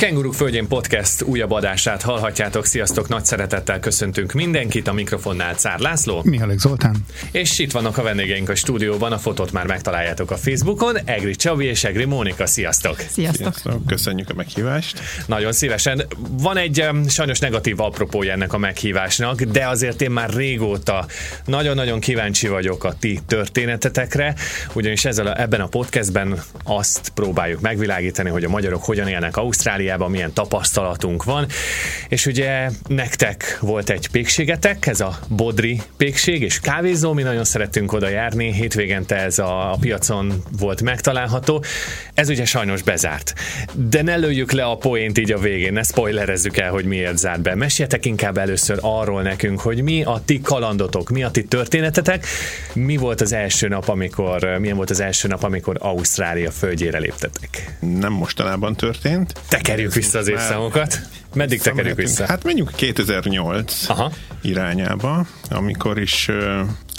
Kenguruk Földjén Podcast újabb adását hallhatjátok. Sziasztok, nagy szeretettel köszöntünk mindenkit. A mikrofonnál Cár László. Mihalek Zoltán. És itt vannak a vendégeink a stúdióban. A fotót már megtaláljátok a Facebookon. Egri Csabi és Egri Mónika. Sziasztok! Sziasztok! Sziasztok. Köszönjük a meghívást. Nagyon szívesen. Van egy sajnos negatív apropója ennek a meghívásnak, de azért én már régóta nagyon-nagyon kíváncsi vagyok a ti történetetekre, ugyanis ezzel a, ebben a podcastben azt próbáljuk megvilágítani, hogy a magyarok hogyan élnek Ausztráliában, milyen tapasztalatunk van, és ugye nektek volt egy pékségetek, ez a Bodri pékség és kávézó, mi nagyon szerettünk oda járni, hétvégente ez a, a piacon volt megtalálható, ez ugye sajnos bezárt. De ne lőjük le a poént így a végén, ne spoilerezzük el, hogy miért zárt be. Meséljetek inkább először arról nekünk, hogy mi a ti kalandotok, mi a ti történetetek, mi volt az első nap, amikor, milyen volt az első nap, amikor Ausztrália földjére léptetek. Nem mostanában történt. Tekerjük vissza az évszámokat. Meddig tekerjük vissza? Hát menjünk 2008 Aha. irányába, amikor is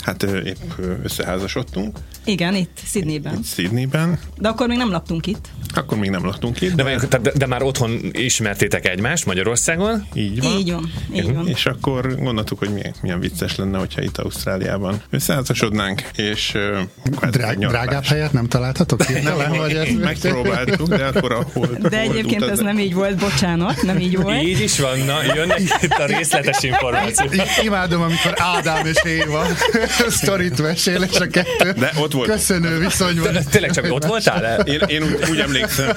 hát épp összeházasodtunk Igen, itt, Sydneyben. Sydneyben. De akkor még nem laktunk itt. Akkor még nem laktunk itt, De, de, de, már otthon ismertétek egymást Magyarországon? így van. Így van, így van. És akkor gondoltuk, hogy milyen, milyen vicces lenne, hogyha itt Ausztráliában összeházasodnánk, és ö, Drá- egy nyaralás. drágább helyet nem találtatok hirtelen, vagy ez Megpróbáltuk, de akkor a hold, De egyébként ez nem így volt, bocsánat, nem így volt. Így is van, na, jönnek itt a részletes információk. I- Imádom, amikor Ádám és Éva sztorit mesél, és a kettő De ott volt. köszönő viszonyban. Te- Tényleg csak ott voltál? Én, én úgy, úgy emlékszem,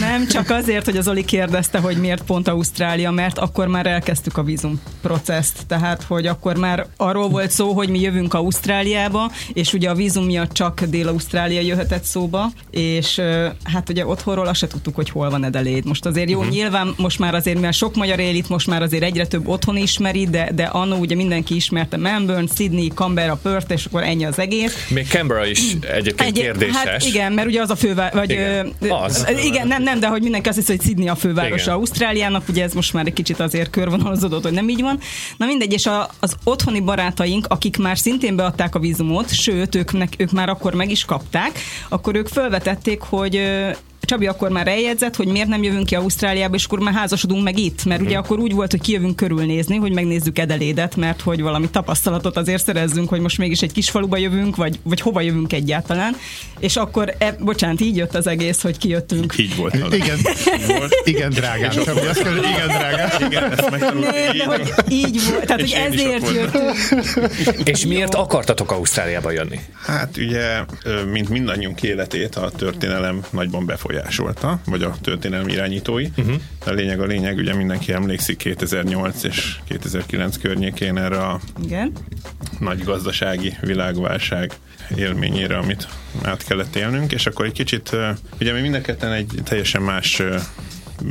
Nem, csak azért, hogy az Oli kérdezte, hogy miért pont Ausztrália, mert akkor már elkezdtük a vízum processzt. Tehát, hogy akkor már arról volt szó, hogy mi jövünk Ausztráliába, és ugye a vízum miatt csak Dél-Ausztrália jöhetett szóba, és hát ugye otthonról azt se tudtuk, hogy hol van Edeléd. Most azért jó, uh-huh. nyilván most már azért, mert sok magyar él itt, most már azért egyre több otthon ismeri, de, de annó ugye mindenki ismerte Melbourne, Sydney, Canberra, Perth, és akkor ennyi az egész. Még Canberra is egyébként Egy- kérdéses. Hát igen, mert ugye az a főváros, vagy Igen. Az. Igen, nem, nem, de hogy mindenki azt hiszi, hogy Sydney a fővárosa Igen. Ausztráliának, ugye ez most már egy kicsit azért körvonalazódott, hogy nem így van. Na mindegy, és a, az otthoni barátaink, akik már szintén beadták a vízumot, sőt, ők, ők már akkor meg is kapták, akkor ők felvetették, hogy Csabi akkor már eljegyzett, hogy miért nem jövünk ki Ausztráliába, és akkor már házasodunk meg itt, mert ugye akkor úgy volt, hogy kijövünk körülnézni, hogy megnézzük Edelédet, mert hogy valami tapasztalatot azért szerezzünk, hogy most mégis egy kis faluba jövünk, vagy, vagy hova jövünk egyáltalán. És akkor, e, bocsánat, így jött az egész, hogy kijöttünk. így volt. az. Igen, Volt. igen, drágám. Csabi, azt kell, hogy igen, drágám. Igen, ezt. Nem, így hogy így volt, tehát hogy ezért jöttünk. És miért akartatok Ausztráliába jönni? Hát ugye, mint mindannyiunk életét a történelem nagyban befolyásolta, vagy a történelem irányítói. Uh-huh. A lényeg a lényeg, ugye mindenki emlékszik 2008 és 2009 környékén erre a Igen. nagy gazdasági világválság élményére, amit át kellett élnünk, és akkor egy kicsit, ugye mi mindenketten egy teljesen más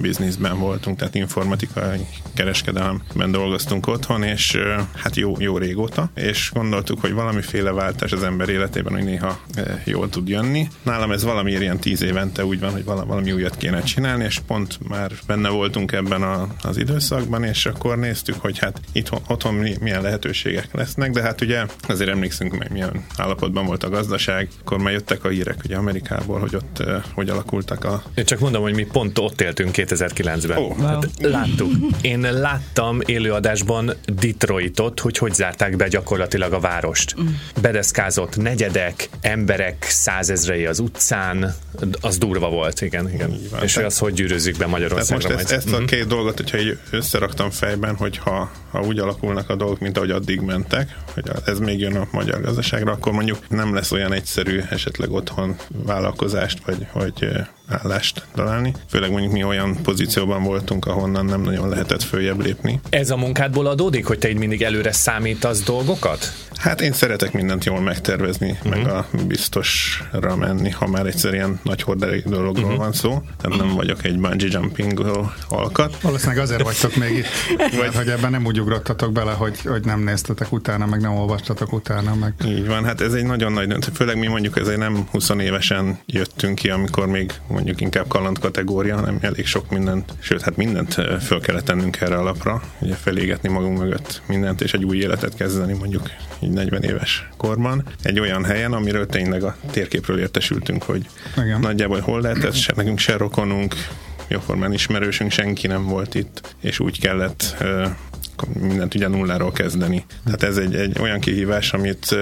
bizniszben voltunk, tehát informatikai kereskedelemben dolgoztunk otthon, és hát jó, jó régóta, és gondoltuk, hogy valamiféle váltás az ember életében, hogy néha jól tud jönni. Nálam ez valamiért ilyen tíz évente úgy van, hogy vala- valami újat kéne csinálni, és pont már benne voltunk ebben a, az időszakban, és akkor néztük, hogy hát itthon, otthon mi- milyen lehetőségek lesznek, de hát ugye azért emlékszünk meg, milyen állapotban volt a gazdaság, akkor már jöttek a hírek ugye Amerikából, hogy ott hogy alakultak a Én csak mondom, hogy mi pont ott éltünk 2009-ben. Ó. Hát láttuk. Én láttam élőadásban Detroitot, hogy hogy zárták be gyakorlatilag a várost. Bedeszkázott negyedek, emberek százezrei az utcán, az durva volt, igen, igen. Van. És hogy az hogy gyűrűzik be Tehát Magyarországra most ezt, majd. ezt a két dolgot, hogyha így összeraktam fejben, hogy ha, ha úgy alakulnak a dolgok, mint ahogy addig mentek, hogy ez még jön a magyar gazdaságra, akkor mondjuk nem lesz olyan egyszerű esetleg otthon vállalkozást, vagy, vagy ö, állást találni. Főleg mondjuk mi olyan pozícióban voltunk, ahonnan nem nagyon lehetett följebb lépni. Ez a munkádból adódik, hogy te így mindig előre számítasz dolgokat? Hát én szeretek mindent jól megtervezni, uh-huh. meg a biztosra menni, ha már egyszer ilyen nagy horderejű dologról uh-huh. van szó. Tehát nem vagyok egy bungee jumping alkat. Valószínűleg azért vagytok még itt, vagy hogy ebben nem úgy ugrottatok bele, hogy, hogy nem néztetek utána, meg nem olvastatok utána, meg Így van, hát ez egy nagyon nagy döntő. Főleg mi mondjuk ezért nem 20 évesen jöttünk ki, amikor még mondjuk inkább kaland kategória, hanem elég sok mindent, sőt, hát mindent föl kellett tennünk erre a lapra, ugye felégetni magunk mögött mindent, és egy új életet kezdeni mondjuk így 41-40 éves korban, egy olyan helyen, amiről tényleg a térképről értesültünk, hogy Igen. nagyjából hol lehet, ez se, nekünk se rokonunk, jóformán ismerősünk, senki nem volt itt, és úgy kellett mindent ugye nulláról kezdeni. Tehát ez egy, egy olyan kihívás, amit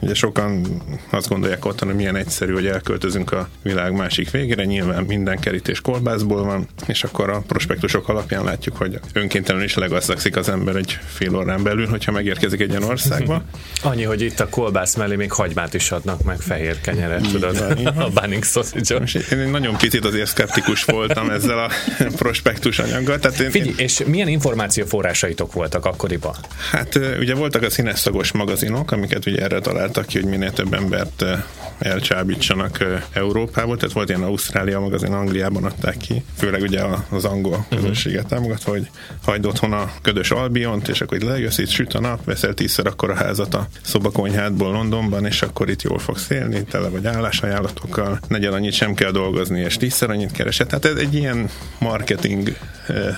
Ugye sokan azt gondolják otthon, hogy milyen egyszerű, hogy elköltözünk a világ másik végére, nyilván minden kerítés kolbászból van, és akkor a prospektusok alapján látjuk, hogy önkéntelenül is legasszakszik az ember egy fél órán belül, hogyha megérkezik egy ilyen országba. Annyi, hogy itt a kolbász mellé még hagymát is adnak, meg fehér kenyeret, tudod, a Banning sausage én nagyon picit azért szkeptikus voltam ezzel a prospektus anyaggal. Tehát én, Figyelj, és milyen információforrásaitok voltak akkoriban? Hát ugye voltak a színes szagos magazinok, amiket ugye erre találtak ki, hogy minél több embert ö, elcsábítsanak ö, Európából, tehát volt ilyen Ausztrália magazin, Angliában adták ki, főleg ugye az angol közösséget támogatva, hogy hagyd otthon a ködös Albiont, és akkor itt lejössz, itt süt a nap, veszel tízszer akkor a házat a szobakonyhádból Londonban, és akkor itt jól fogsz élni, tele vagy állásajánlatokkal, negyed annyit sem kell dolgozni, és tízszer annyit keresed. Tehát ez egy ilyen marketing ö,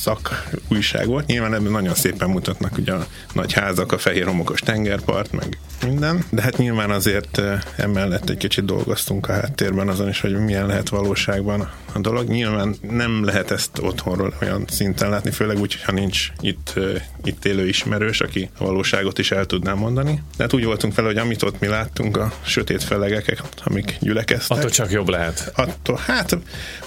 szak újság volt. Nyilván ebben nagyon szépen mutatnak ugye a nagy házak, a fehér homokos tengerpart, meg minden, de hát nyilván azért emellett egy kicsit dolgoztunk a háttérben azon is, hogy milyen lehet valóságban a dolog. Nyilván nem lehet ezt otthonról olyan szinten látni, főleg úgy, ha nincs itt, itt élő ismerős, aki a valóságot is el tudná mondani. De hát úgy voltunk fel, hogy amit ott mi láttunk, a sötét felegek, amik gyülekeztek. Attól csak jobb lehet. Attól, hát,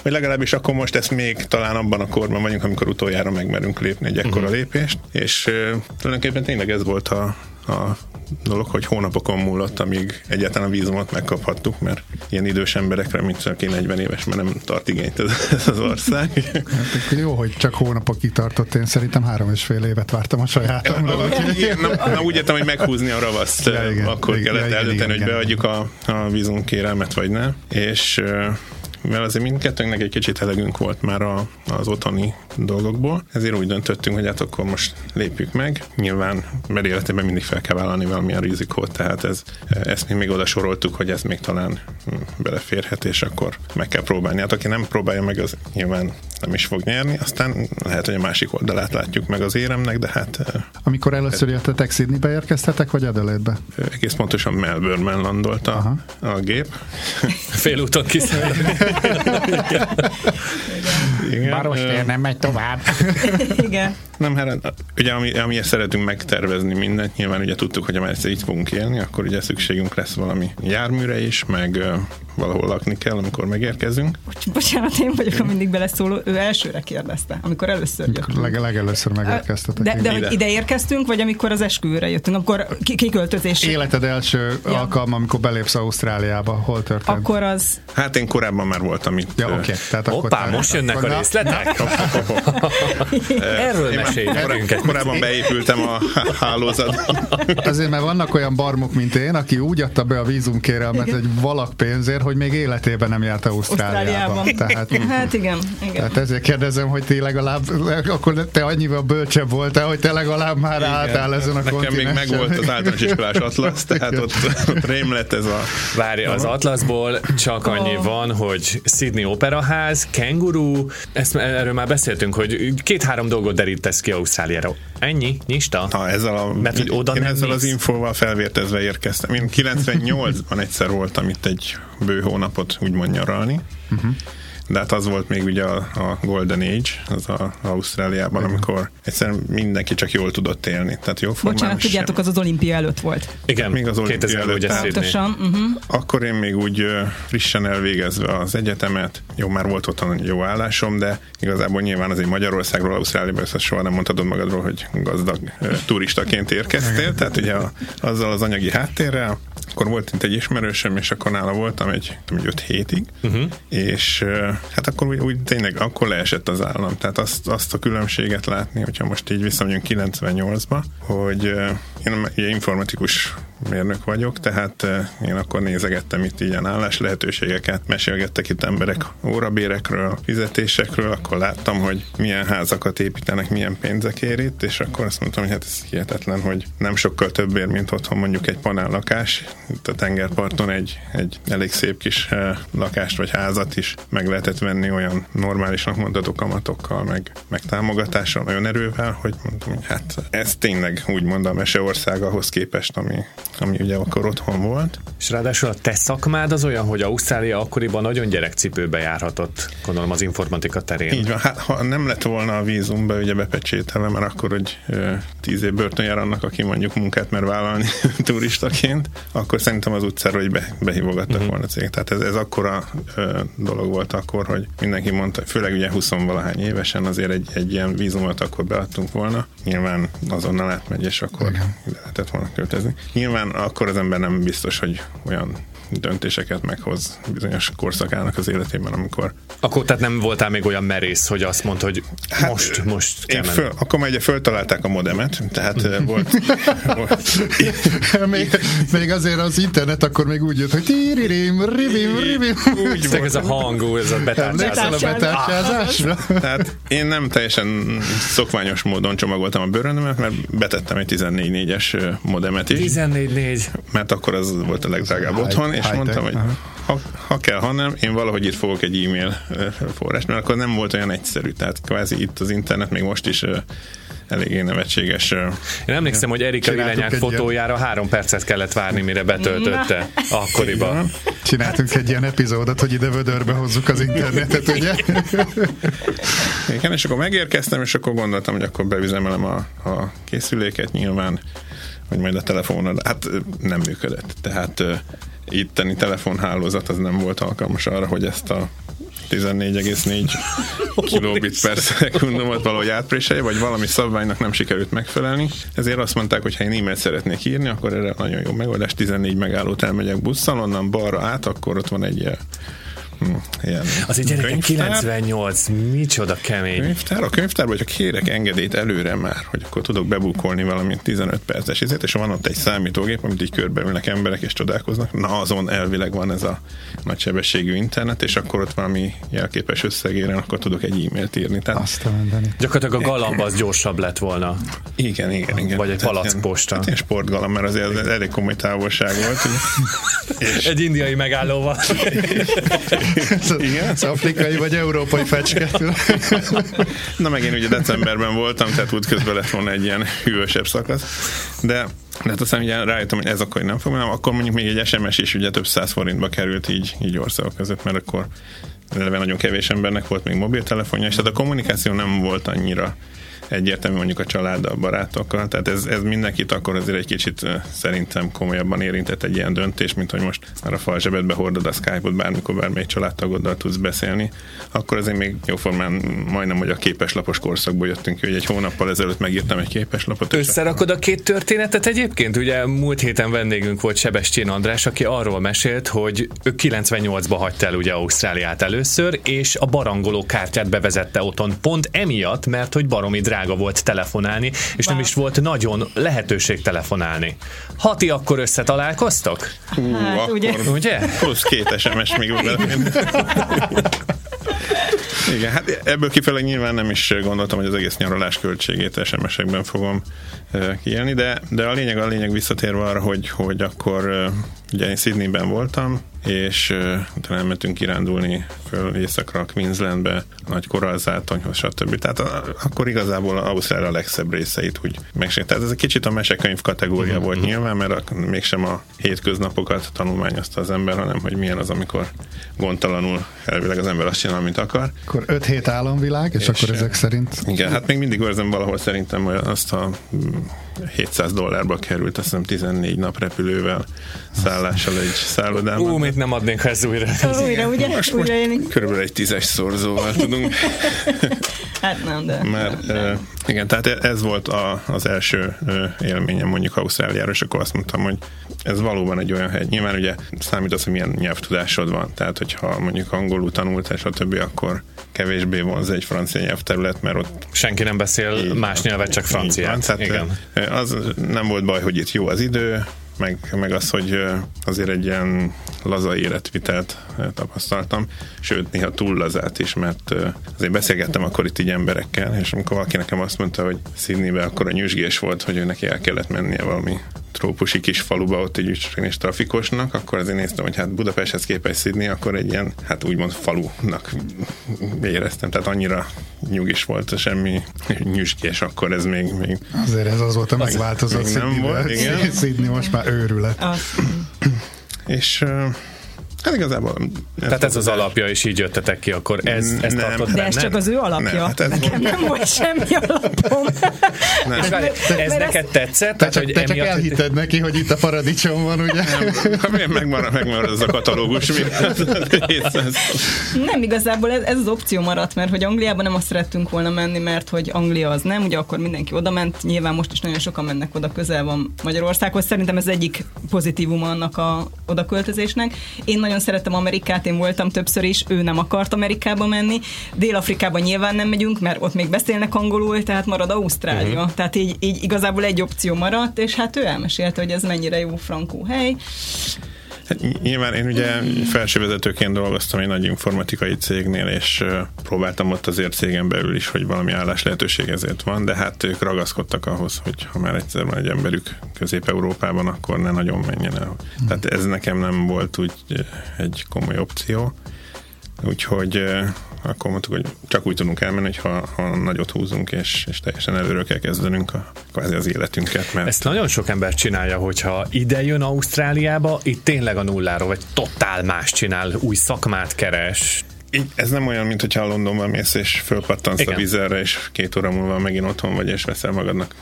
vagy legalábbis akkor most ezt még talán abban a korban vagyunk, amikor utoljára megmerünk lépni egy ekkora uh-huh. lépést, és tulajdonképpen tényleg ez volt a, a dolog, hogy hónapokon múlott, amíg egyáltalán a vízumot megkaphattuk, mert ilyen idős emberekre, mint aki 40 éves, mert nem tart igényt ez, ez az ország. Hát jó, hogy csak hónapokig tartott, én szerintem három és fél évet vártam a sajátomra. na, na, úgy értem, hogy meghúzni a ravaszt, Ja, igen. akkor Igen, kellett igen, eldönteni, hogy beadjuk a, a vízumkérelmet, vagy nem. És mivel azért mindkettőnknek egy kicsit elegünk volt már a, az otthoni dolgokból, ezért úgy döntöttünk, hogy hát akkor most lépjük meg. Nyilván, mert életében mindig fel kell vállalni valamilyen rizikót, tehát ez, ezt mi még oda soroltuk, hogy ez még talán hm, beleférhet, és akkor meg kell próbálni. Hát aki nem próbálja meg, az nyilván nem is fog nyerni, aztán lehet, hogy a másik oldalát látjuk meg az éremnek, de hát Amikor először jöttetek, Sydneybe érkeztetek, vagy Adelaide-be? egész pontosan Melbourne-ben landolt a, a gép. Félúton kiszállni. Igen. Barostér nem megy tovább. Igen. Nem, hát ugye ami, amiért szeretünk megtervezni mindent, nyilván ugye tudtuk, hogy ha már itt fogunk élni, akkor ugye szükségünk lesz valami járműre is, meg valahol lakni kell, amikor megérkezünk. Bocs- Bocsánat, én vagyok a mindig beleszóló. Ő elsőre kérdezte, amikor először jött. Leg, legelőször megérkeztetek. De, de igen. hogy Ide. ide érkeztünk, vagy amikor az esküvőre jöttünk, akkor ki- kiköltözés. Életed első Ja. alkalma, amikor belépsz Ausztráliába, hol történt? Akkor az... Hát én korábban már voltam itt. Ja, oké. Tehát akkor Hoppá, te- most jönnek akkor a részletek? Erről Én már mesélj korá- nekünk egy korábban beépültem a hálózatba. Azért, mert vannak olyan barmok, mint én, aki úgy adta be a vízumkérelmet egy valak pénzért, hogy még életében nem járt Ausztráliába. Ausztráliában. Tehát, Hát igen, igen. tehát ezért kérdezem, hogy ti legalább, akkor te annyival bölcsebb voltál, hogy te legalább már álltál ezen a Nekem még megvolt az általános iskolás atlasz, tehát ott, ott rém lett ez a... Várj, az Atlaszból csak annyi Oh. van, hogy Sydney Operaház, kenguru, ezt, erről már beszéltünk, hogy két-három dolgot derítesz ki Ausztráliára. Ennyi? Nyista? Ha ezzel a, Mert hogy oda én nem ezzel az mész. infóval felvértezve érkeztem. Én 98-ban egyszer voltam itt egy bő hónapot úgymond nyaralni. Uh-huh. De hát az volt még ugye a, a Golden Age, az a Ausztráliában, amikor egyszerűen mindenki csak jól tudott élni. Tehát jó formán Bocsánat, sem. tudjátok, az az olimpia előtt volt. Igen, még az olimpia 2000 előtt. Pontosan. Uh-huh. Akkor én még úgy frissen elvégezve az egyetemet, jó, már volt otthon egy jó állásom, de igazából nyilván azért Magyarországról, Ausztráliába ezt soha nem mondhatod magadról, hogy gazdag turistaként érkeztél, tehát ugye a, azzal az anyagi háttérrel, akkor volt itt egy ismerősöm, és akkor nála voltam egy, egy öt hétig, uh-huh. és hát akkor úgy, úgy tényleg akkor leesett az állam. Tehát azt, azt a különbséget látni, hogyha most így visszamegyünk 98-ba, hogy én ugye informatikus mérnök vagyok, tehát eh, én akkor nézegettem itt ilyen állás lehetőségeket, mesélgettek itt emberek órabérekről, fizetésekről, akkor láttam, hogy milyen házakat építenek, milyen pénzekért itt, és akkor azt mondtam, hogy hát ez hihetetlen, hogy nem sokkal többért, mint otthon mondjuk egy panellakás, itt a tengerparton egy, egy elég szép kis eh, lakást vagy házat is meg lehetett venni olyan normálisnak mondható kamatokkal, meg, meg támogatással, nagyon erővel, hogy mondtam, hogy hát ez tényleg úgymond a mese ország ahhoz képest, ami, ami ugye akkor otthon volt. És ráadásul a te szakmád az olyan, hogy Ausztrália akkoriban nagyon gyerekcipőbe járhatott, gondolom az informatika terén. Így van, hát ha nem lett volna a vízumba ugye bepecsételve, mert akkor, hogy tíz év börtön jár annak, aki mondjuk munkát mer vállalni turistaként, akkor szerintem az utcára, hogy be, behívogattak uh-huh. volna cég. Tehát ez, ez akkora ö, dolog volt akkor, hogy mindenki mondta, főleg ugye 20 valahány évesen azért egy, egy ilyen vízumot akkor beadtunk volna. Nyilván azonnal átmegy, és akkor Igen. Ide lehetett volna költözni. Nyilván akkor az ember nem biztos, hogy olyan döntéseket meghoz bizonyos korszakának az életében, amikor... Akkor tehát nem voltál még olyan merész, hogy azt mondta, hogy hát, most, most kell föl, Akkor már ugye föltalálták a modemet, tehát volt... volt még, még, azért az internet akkor még úgy jött, hogy tiririm, rivim, rivim. Úgy volt. ez a hangú, ez a betárcsázás. a betárcsázásra? Tehát én nem teljesen szokványos módon csomagoltam a bőröndömet, mert betettem egy 14.4-es modemet is. 14.4. Mert akkor az volt a legdrágább otthon, és mondtam, hogy ha, ha kell, ha nem, én valahogy itt fogok egy e-mail forrás, mert akkor nem volt olyan egyszerű. Tehát kvázi itt az internet még most is eléggé nevetséges. Én emlékszem, hogy Erika Vilányák fotójára ilyen... három percet kellett várni, mire betöltötte akkoriban. Csináltunk egy ilyen epizódot, hogy ide vödörbe hozzuk az internetet, ugye? Igen, és akkor megérkeztem, és akkor gondoltam, hogy akkor bevizemelem a, a készüléket nyilván, hogy majd a telefonon, hát nem működött. Tehát itteni telefonhálózat az nem volt alkalmas arra, hogy ezt a 14,4 kilobit per szekundumot valahogy átpréselje, vagy valami szabványnak nem sikerült megfelelni. Ezért azt mondták, hogy ha én e-mailt szeretnék írni, akkor erre nagyon jó megoldás, 14 megállót elmegyek busszal, onnan balra át, akkor ott van egy ilyen Az egy gyerekek 98, micsoda kemény. Könyvtár, a könyvtárban, hogyha kérek engedélyt előre már, hogy akkor tudok bebukolni valami 15 perces izét, és van ott egy számítógép, amit így körbeülnek emberek és csodálkoznak, na azon elvileg van ez a nagysebességű internet, és akkor ott valami jelképes összegéren, akkor tudok egy e-mailt írni. Tehát... Azt a Gyakorlatilag a galamb az gyorsabb lett volna. Igen, igen, igen. Vagy egy posta. Hát ilyen sportgalamb, mert azért elég komoly távolság volt. és... Egy indiai megállóval. Igen? Afrikai vagy európai fecske. Na meg én ugye decemberben voltam, tehát útközben lett volna egy ilyen hűvösebb szakasz. De de hát aztán ugye rájöttem, hogy ez akkor nem fog, akkor mondjuk még egy SMS is ugye több száz forintba került így, így országok között, mert akkor eleve nagyon kevés embernek volt még mobiltelefonja, és tehát a kommunikáció nem volt annyira egyértelmű mondjuk a családdal, barátokkal, tehát ez, ez mindenkit akkor azért egy kicsit szerintem komolyabban érintett egy ilyen döntés, mint hogy most már a fal zsebedbe hordod a Skype-ot, bármikor bármelyik családtagoddal tudsz beszélni, akkor azért még jóformán majdnem, hogy a képeslapos korszakból jöttünk hogy egy hónappal ezelőtt megírtam egy képeslapot. Összerakod a két történetet egyébként? Ugye múlt héten vendégünk volt Sebestyén András, aki arról mesélt, hogy ő 98-ba hagyta el ugye Ausztráliát először, és a barangoló kártyát bevezette otthon pont emiatt, mert hogy baromi drága drága volt telefonálni, és nem is volt nagyon lehetőség telefonálni. Hati akkor összetalálkoztok? Hú, hát, akkor ugye? ugye? Plusz két SMS még Igen, hát ebből kifele nyilván nem is gondoltam, hogy az egész nyaralás költségét SMS-ekben fogom kiélni, de, de a lényeg a lényeg visszatérve arra, hogy, hogy akkor ugye én Sydneyben voltam, és uh, utána elmentünk kirándulni föl északra, Queenslandbe, nagy korallzátonyhoz, stb. Tehát a, akkor igazából Ausztrália a legszebb részeit úgy megsérült. Tehát ez egy kicsit a mesekönyv kategória mm-hmm. volt mhm. nyilván, mert a, mégsem a hétköznapokat tanulmányozta az ember, hanem hogy milyen az, amikor gondtalanul elvileg az ember azt csinál, amit akar. Akkor 5-7 államvilág, és, és akkor ezek szerint... Igen, hát még mindig őrzem valahol szerintem azt a 700 dollárba került, azt hiszem 14 nap repülővel, szállással egy szállodában. Ú, mit nem adnénk, ha ez újra. Újra, ugye? Most, újra most körülbelül egy tízes szorzóval tudunk. hát nem, de... Mert, nem, nem. igen, tehát ez volt a, az első élményem mondjuk Ausztráliára, és akkor azt mondtam, hogy ez valóban egy olyan hely. Nyilván ugye számít az, hogy milyen nyelvtudásod van. Tehát, hogyha mondjuk angolul tanultál, és a többi, akkor kevésbé vonz egy francia nyelvterület, mert ott... Senki nem beszél más nyelvet, csak franciát. Tehát Igen. Az nem volt baj, hogy itt jó az idő, meg, meg az, hogy azért egy ilyen laza életvitelt tapasztaltam, sőt, néha túl lazát is, mert azért beszélgettem akkor itt így emberekkel, és amikor valaki nekem azt mondta, hogy Sydneybe akkor a nyüzsgés volt, hogy ő neki el kellett mennie valami trópusi kis faluba, ott egy és trafikosnak, akkor azért néztem, hogy hát Budapesthez képest Sydney, akkor egy ilyen, hát úgymond falunak éreztem, tehát annyira nyugis volt, semmi nyüskés, akkor ez még... még Azért ez az volt a megváltozott nem volt, igen. Sydney most már őrület. A, és Hát igazából... Tehát ez az alapja, és így jöttetek ki, akkor ez, ez Nem. tartott de ez bennem? csak az ő alapja. Nem, hát ez Nekem nem volt semmi alapom. És várj, ez Mert neked tetszett? Te csak, hogy te csak elhitted neki, hogy itt a paradicsom van, ugye? megmarad, megmarad ez a katalógus. Nem, igazából ez, ez az opció maradt, mert hogy Angliában nem azt szerettünk volna menni, mert hogy Anglia az nem, ugye akkor mindenki oda ment, nyilván most is nagyon sokan mennek oda, közel van Magyarországhoz. Szerintem ez egyik pozitívuma annak a odaköltözésnek. Én nagyon szeretem Amerikát, én voltam többször is, ő nem akart Amerikába menni. Dél-Afrikában nyilván nem megyünk, mert ott még beszélnek angolul, tehát marad Ausztrália. Uh-huh. Tehát így, így igazából egy opció maradt, és hát ő elmesélte, hogy ez mennyire jó frankó hely. Hát nyilván én ugye felsővezetőként dolgoztam egy nagy informatikai cégnél, és próbáltam ott azért cégen belül is, hogy valami állás lehetőség ezért van, de hát ők ragaszkodtak ahhoz, hogy ha már egyszer van egy emberük Közép-Európában, akkor ne nagyon menjen el. Tehát ez nekem nem volt úgy egy komoly opció. Úgyhogy akkor mondtuk, hogy csak úgy tudunk elmenni, hogy ha, ha nagyot húzunk, és, és teljesen előről kell kezdenünk a, kvázi az életünket, mert Ezt nagyon sok ember csinálja, hogyha ide jön Ausztráliába, itt tényleg a nulláról, vagy totál más csinál, új szakmát keres. Így, ez nem olyan, mint hogyha Londonban mész és fölpattansz Igen. a vízerre, és két óra múlva megint otthon vagy, és veszel magadnak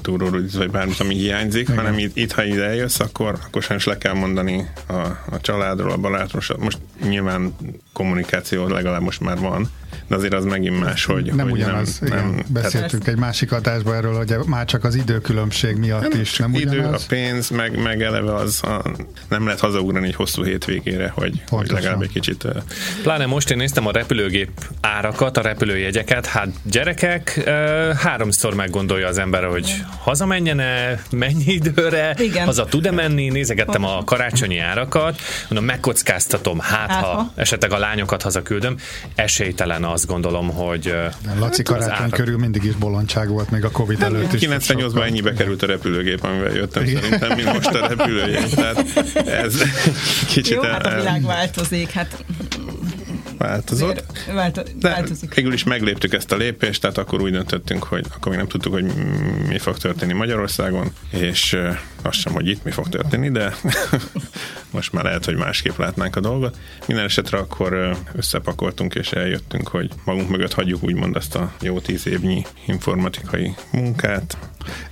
túrórudiz, vagy bármit, ami hiányzik, Igen. hanem itt, itt, ha ide eljössz, akkor, akkor sajnos le kell mondani a, a családról, a barátról. Most nyilván kommunikáció legalább most már van, de azért az megint más, hogy Nem hogy ugyanaz. Nem, igen. nem, Beszéltünk egy másik adásban erről, hogy már csak az időkülönbség miatt is nem idő, a pénz, meg, meg eleve az a, nem lehet hazaugrani egy hosszú hétvégére, hogy, hogy legalább egy kicsit Pláne most én néztem a repülőgép árakat, a repülőjegyeket, hát gyerekek, háromszor meggondolja az ember, hogy hazamenjen-e, mennyi időre, Igen. haza tud-e menni, nézegettem a karácsonyi árakat, mondom, megkockáztatom, hát Hát, ha ha. esetleg a lányokat hazaküldöm, esélytelen azt gondolom, hogy ö, Laci karácsony árak. körül mindig is bolondság volt, még a Covid előtt is. 98-ban ennyibe került a repülőgép, amivel jöttem szerintem, mint most a repülőjegy. Tehát ez kicsit Jó, hát a el- világ változik, hát változott. vált, De változik. végül is megléptük ezt a lépést, tehát akkor úgy döntöttünk, hogy akkor még nem tudtuk, hogy mi fog történni Magyarországon, és azt sem, hogy itt mi fog történni, de most már lehet, hogy másképp látnánk a dolgot. Minden esetre akkor összepakoltunk és eljöttünk, hogy magunk mögött hagyjuk úgymond azt a jó tíz évnyi informatikai munkát.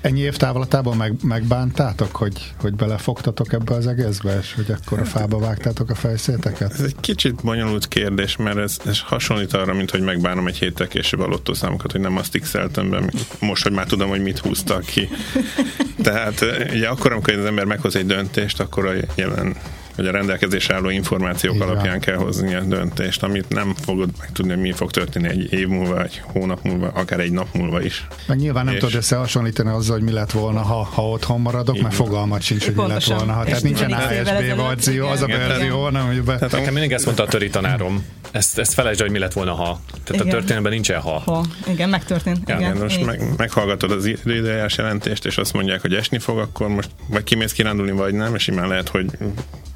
Ennyi év távlatában meg, megbántátok, hogy, hogy belefogtatok ebbe az egészbe, és hogy akkor a fába vágtátok a fejszéteket? Ez egy kicsit bonyolult kérdés, mert ez, ez hasonlít arra, mint hogy megbánom egy héttel később a lottószámokat, hogy nem azt x be, most, hogy már tudom, hogy mit húztak ki. Tehát ugye akkor, amikor az ember meghoz egy döntést, akkor a jelen vagy a rendelkezésre álló információk van. alapján kell hozni a döntést, amit nem fogod megtudni, hogy mi fog történni egy év múlva, egy hónap múlva, akár egy nap múlva is. Meg nyilván nem És- tudod összehasonlítani azzal, hogy mi lett volna, ha, ha otthon maradok, mert fogalmat sincs, hogy mi lett volna. Ha, tehát nincsen ASB verzió, az a igen. verzió, nem, hogy be... Nekem mindig ezt mondta a töri tanárom. Ezt, ezt felejtsd, el, hogy mi lett volna, ha. Tehát Igen. a történelemben nincsen ha. Ha, igen, megtörtént. Igen, Igen, most meg, meghallgatod az időjárás jelentést, és azt mondják, hogy esni fog, akkor most vagy kimész kirándulni, vagy nem, és simán lehet, hogy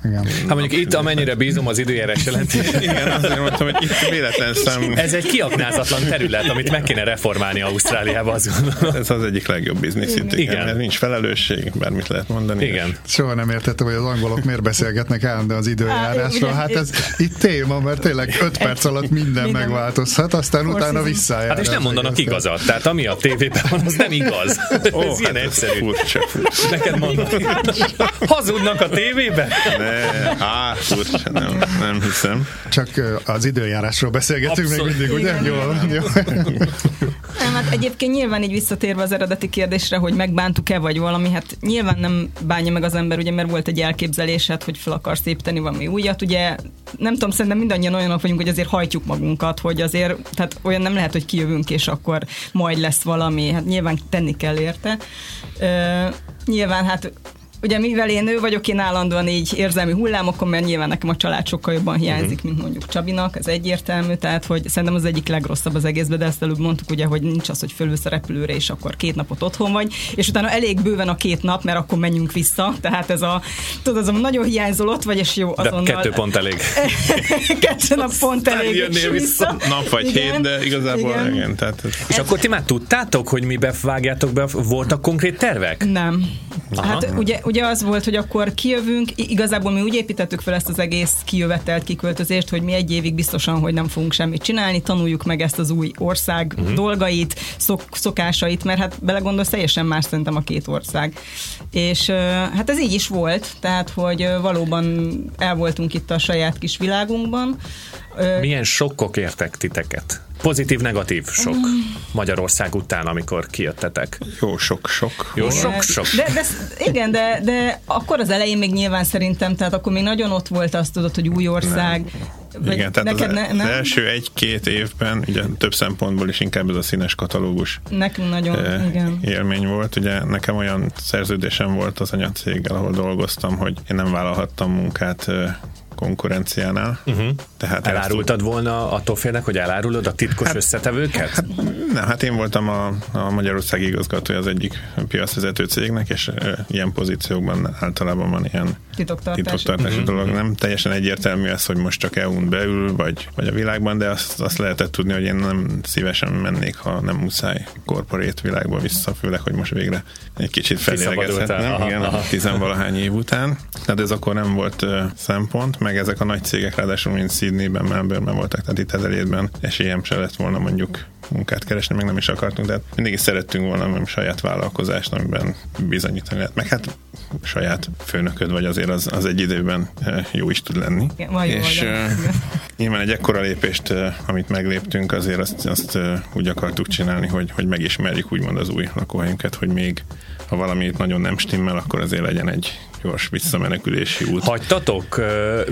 Igen. Hát mondjuk itt, amennyire bízom az időjárás jelentésben, igen, azért mondtam, hogy itt véletlen szem, ez egy kiaknázatlan terület, amit meg kéne reformálni Ausztráliába, azt gondolom. ez az egyik legjobb biznisz itt, igen, Igen. mert nincs felelősség, bármit lehet mondani. Igen. Soha nem értettem, hogy az angolok miért beszélgetnek állandóan az időjárásról. Hát ez itt téma, mert tényleg 5 perc alatt minden Minden. megváltozhat, aztán utána seasons. visszajár. Hát és nem mondanak igazat. Tehát ami a tévében van, az nem igaz. Ó, ez ilyen hát egyszerű. Furcsa, furcsa. Neked mondom. Hazudnak a tévében? Ne, á, furcsa, nem, nem hiszem. Csak az időjárásról beszélgetünk még Abszolút. mindig, ugye? Van, jó. Nem, hát egyébként nyilván így visszatérve az eredeti kérdésre, hogy megbántuk-e vagy valami, hát nyilván nem bánja meg az ember, ugye, mert volt egy elképzelésed, hogy fel akarsz építeni valami újat, ugye nem tudom, szerintem mindannyian olyanok vagyunk, hogy azért hajtjuk magunkat, hogy azért, tehát olyan nem lehet, hogy kijövünk, és akkor majd lesz valami, hát nyilván tenni kell érte. Ö, nyilván hát ugye mivel én nő vagyok, én állandóan így érzelmi hullámokon, mert nyilván nekem a család sokkal jobban hiányzik, uh-huh. mint mondjuk Csabinak, ez egyértelmű, tehát hogy szerintem az egyik legrosszabb az egészben, de ezt előbb mondtuk ugye, hogy nincs az, hogy fölülsz a repülőre, és akkor két napot otthon vagy, és utána elég bőven a két nap, mert akkor menjünk vissza, tehát ez a, tudod, az a nagyon hiányzol ott vagy, és jó, azonnal. De kettő pont elég. kettő nap pont elég. Jönnél vissza. Nap vagy igen, hét, de igazából igen. igen tehát ez... És akkor ti már tudtátok, hogy mi bevágjátok be, voltak konkrét tervek? Nem. Aha. Hát ugye, ugye az volt, hogy akkor kijövünk, igazából mi úgy építettük fel ezt az egész kijövetelt kiköltözést, hogy mi egy évig biztosan, hogy nem fogunk semmit csinálni, tanuljuk meg ezt az új ország uh-huh. dolgait, szok, szokásait, mert hát belegondolsz, teljesen más szerintem a két ország. És hát ez így is volt, tehát, hogy valóban el voltunk itt a saját kis világunkban. Milyen sokkok értek titeket? Pozitív, negatív sok Magyarország után, amikor kijöttetek. Jó sok, sok. Jó sok, sok. De, de, igen, de, de akkor az elején még nyilván szerintem, tehát akkor még nagyon ott volt azt tudod, hogy új ország. Nem. Igen, tehát neked az, ne, nem? az első egy-két évben, ugye több szempontból is inkább ez a színes katalógus Nekünk nagyon, e, igen. élmény volt. Ugye nekem olyan szerződésem volt az anyacéggel, ahol dolgoztam, hogy én nem vállalhattam munkát konkurenciánál. Uh-huh. Tehát Elárultad ezt... volna attól félnek, hogy elárulod a titkos hát, összetevőket? Hát, nem, hát én voltam a, a Magyarország igazgatója az egyik piacvezető cégnek, és e, ilyen pozíciókban általában van ilyen titoktartási, titoktartási uh-huh. dolog. Nem teljesen egyértelmű ez, hogy most csak EU-n belül, vagy, vagy a világban, de azt, azt lehetett tudni, hogy én nem szívesen mennék, ha nem muszáj korporét világba vissza, főleg, hogy most végre egy kicsit felélegezhetnem. Igen, aha. tizenvalahány év után. Tehát ez akkor nem volt uh, szempont, meg ezek a nagy cégek, ráadásul mint Sydneyben, Melbourneben voltak, tehát itt ezerétben esélyem se lett volna mondjuk munkát keresni, meg nem is akartunk, de mindig is szerettünk volna nem saját vállalkozást, amiben bizonyítani lehet. Meg hát saját főnököd vagy azért az, az egy időben eh, jó is tud lenni. Igen, és uh, nyilván egy ekkora lépést, uh, amit megléptünk, azért azt, azt uh, úgy akartuk csinálni, hogy, hogy megismerjük úgymond az új lakóhelyünket, hogy még ha valami nagyon nem stimmel, akkor azért legyen egy gyors visszamenekülési út. Hagytatok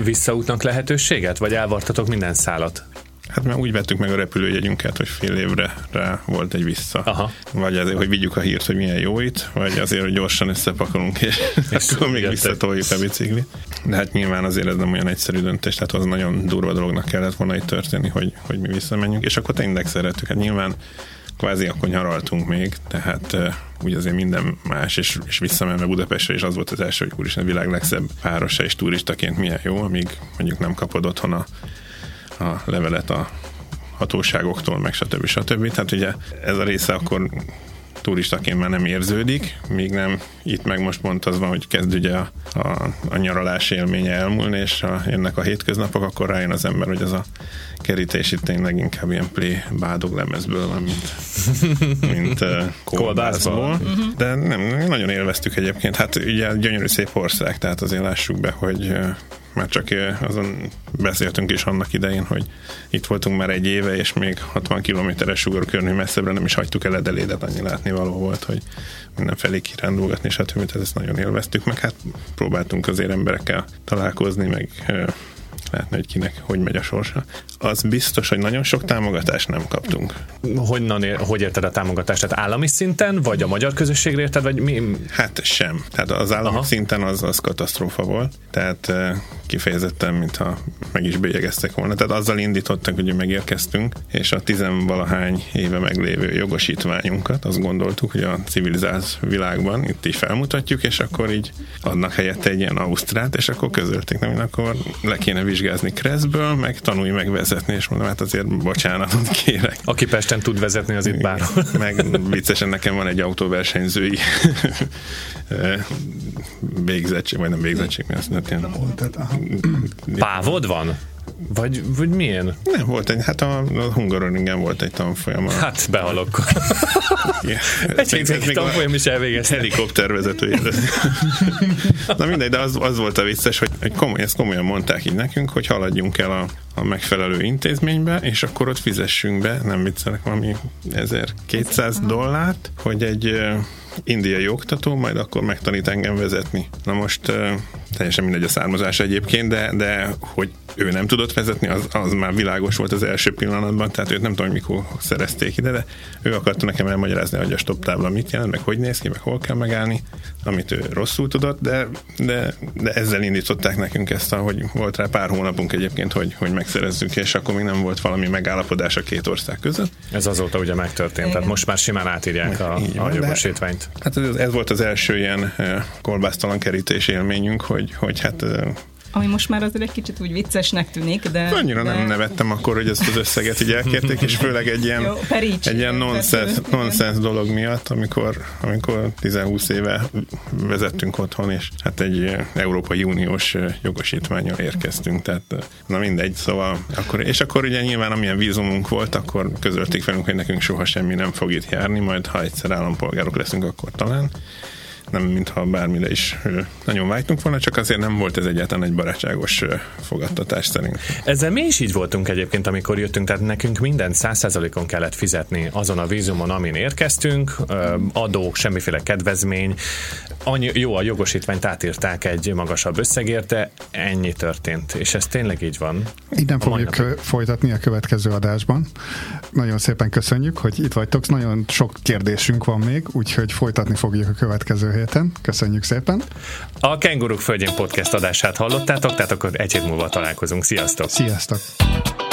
visszaútnak lehetőséget, vagy elvartatok minden szálat? Hát mert úgy vettük meg a repülőjegyünket, hogy fél évre rá volt egy vissza. Aha. Vagy azért, hogy vigyük a hírt, hogy milyen jó itt, vagy azért, hogy gyorsan összepakolunk, és, és akkor még visszatoljuk a biciklit. De hát nyilván azért ez nem olyan egyszerű döntés, tehát az nagyon durva dolognak kellett volna itt történni, hogy, hogy mi visszamenjünk, és akkor tényleg szerettük. Hát nyilván kvázi akkor nyaraltunk még, tehát úgy azért minden más, és, és visszamenve Budapestre, és az volt az első, hogy úristen, a világ legszebb városa, és turistaként milyen jó, amíg mondjuk nem kapod otthon a, a levelet a hatóságoktól, meg stb. stb. Tehát ugye ez a része akkor turistaként már nem érződik, míg nem itt meg most pont az van, hogy kezd ugye a, a, a nyaralás élménye elmúlni, és a, jönnek a hétköznapok, akkor rájön az ember, hogy az a kerítés itt tényleg inkább ilyen play bádog lemezből van, mint, mint uh, kolbászból. Uh-huh. De nem, nagyon élveztük egyébként. Hát ugye gyönyörű szép ország, tehát azért lássuk be, hogy már csak azon beszéltünk is annak idején, hogy itt voltunk már egy éve, és még 60 kilométeres sugárkörnyi messzebbre nem is hagytuk el Edelédet, annyi látni való volt, hogy mindenfelé kirándulgatni, stb. Tehát ezt nagyon élveztük, meg hát próbáltunk azért emberekkel találkozni, meg lehetne, hogy kinek hogy megy a sorsa. Az biztos, hogy nagyon sok támogatást nem kaptunk. Honnan ér, hogy érted a támogatást? Tehát állami szinten, vagy a magyar közösségre érted, vagy mi? Hát sem. Tehát az állami Aha. szinten az, az katasztrófa volt. Tehát kifejezetten, mintha meg is bélyegeztek volna. Tehát azzal indítottak, hogy megérkeztünk, és a tizenvalahány éve meglévő jogosítványunkat, azt gondoltuk, hogy a civilizált világban itt is felmutatjuk, és akkor így adnak helyette egy ilyen ausztrát, és akkor közölték, nem, akkor le kéne vizsgázni Kreszből, meg tanulj meg vezetni, és mondom, hát azért bocsánatot kérek. Aki Pesten tud vezetni, az itt bárhol. Meg viccesen nekem van egy autóversenyzői végzettség, vagy nem végzettség, mi azt nem Pávod van? Vagy, vagy milyen? Nem, volt egy, hát a, a Hungaroringen volt egy tanfolyam. Hát behalok. egy egy tanfolyam is elvégezte. Helikoptervezető. Na mindegy, de az, az volt a vicces, hogy, hogy komoly, ezt komolyan mondták így nekünk, hogy haladjunk el a, a megfelelő intézménybe, és akkor ott fizessünk be, nem viccelek, valami 1200 dollárt, hogy egy indiai oktató, majd akkor megtanít engem vezetni. Na most teljesen mindegy a származás egyébként, de, de hogy ő nem tudott vezetni, az, az már világos volt az első pillanatban, tehát őt nem tudom, mikor szerezték ide, de ő akarta nekem elmagyarázni, hogy a stop tábla mit jelent, meg hogy néz ki, meg hol kell megállni, amit ő rosszul tudott, de, de, de ezzel indították nekünk ezt, hogy volt rá pár hónapunk egyébként, hogy, hogy megszerezzük, és akkor még nem volt valami megállapodás a két ország között. Ez azóta ugye megtörtént, tehát most már simán átírják a, van, a jogosítványt. Hát ez, ez volt az első ilyen kolbásztalan kerítés élményünk, hogy, hogy hát ami most már azért egy kicsit úgy viccesnek tűnik, de... Annyira de... nem nevettem akkor, hogy ezt az összeget így elkérték, és főleg egy ilyen, Jó, egy ilyen nonsens, nonsens dolog miatt, amikor, amikor 10-20 éve vezettünk otthon, és hát egy Európai Uniós jogosítványra érkeztünk, tehát na mindegy, szóval akkor, és akkor ugye nyilván amilyen vízumunk volt, akkor közölték velünk, hogy nekünk soha semmi nem fog itt járni, majd ha egyszer állampolgárok leszünk, akkor talán nem mintha bármire is nagyon vágytunk volna, csak azért nem volt ez egyáltalán egy barátságos fogadtatás szerint. Ezzel mi is így voltunk egyébként, amikor jöttünk, tehát nekünk minden százszázalékon kellett fizetni azon a vízumon, amin érkeztünk, adók, semmiféle kedvezmény, annyi, jó, a jogosítványt átírták egy magasabb összegérte, ennyi történt, és ez tényleg így van. Innen fogjuk napig. folytatni a következő adásban. Nagyon szépen köszönjük, hogy itt vagytok, nagyon sok kérdésünk van még, úgyhogy folytatni fogjuk a következő héten. Köszönjük szépen. A Kenguruk Földjén podcast adását hallottátok, tehát akkor egy hét múlva találkozunk. Sziasztok! Sziasztok!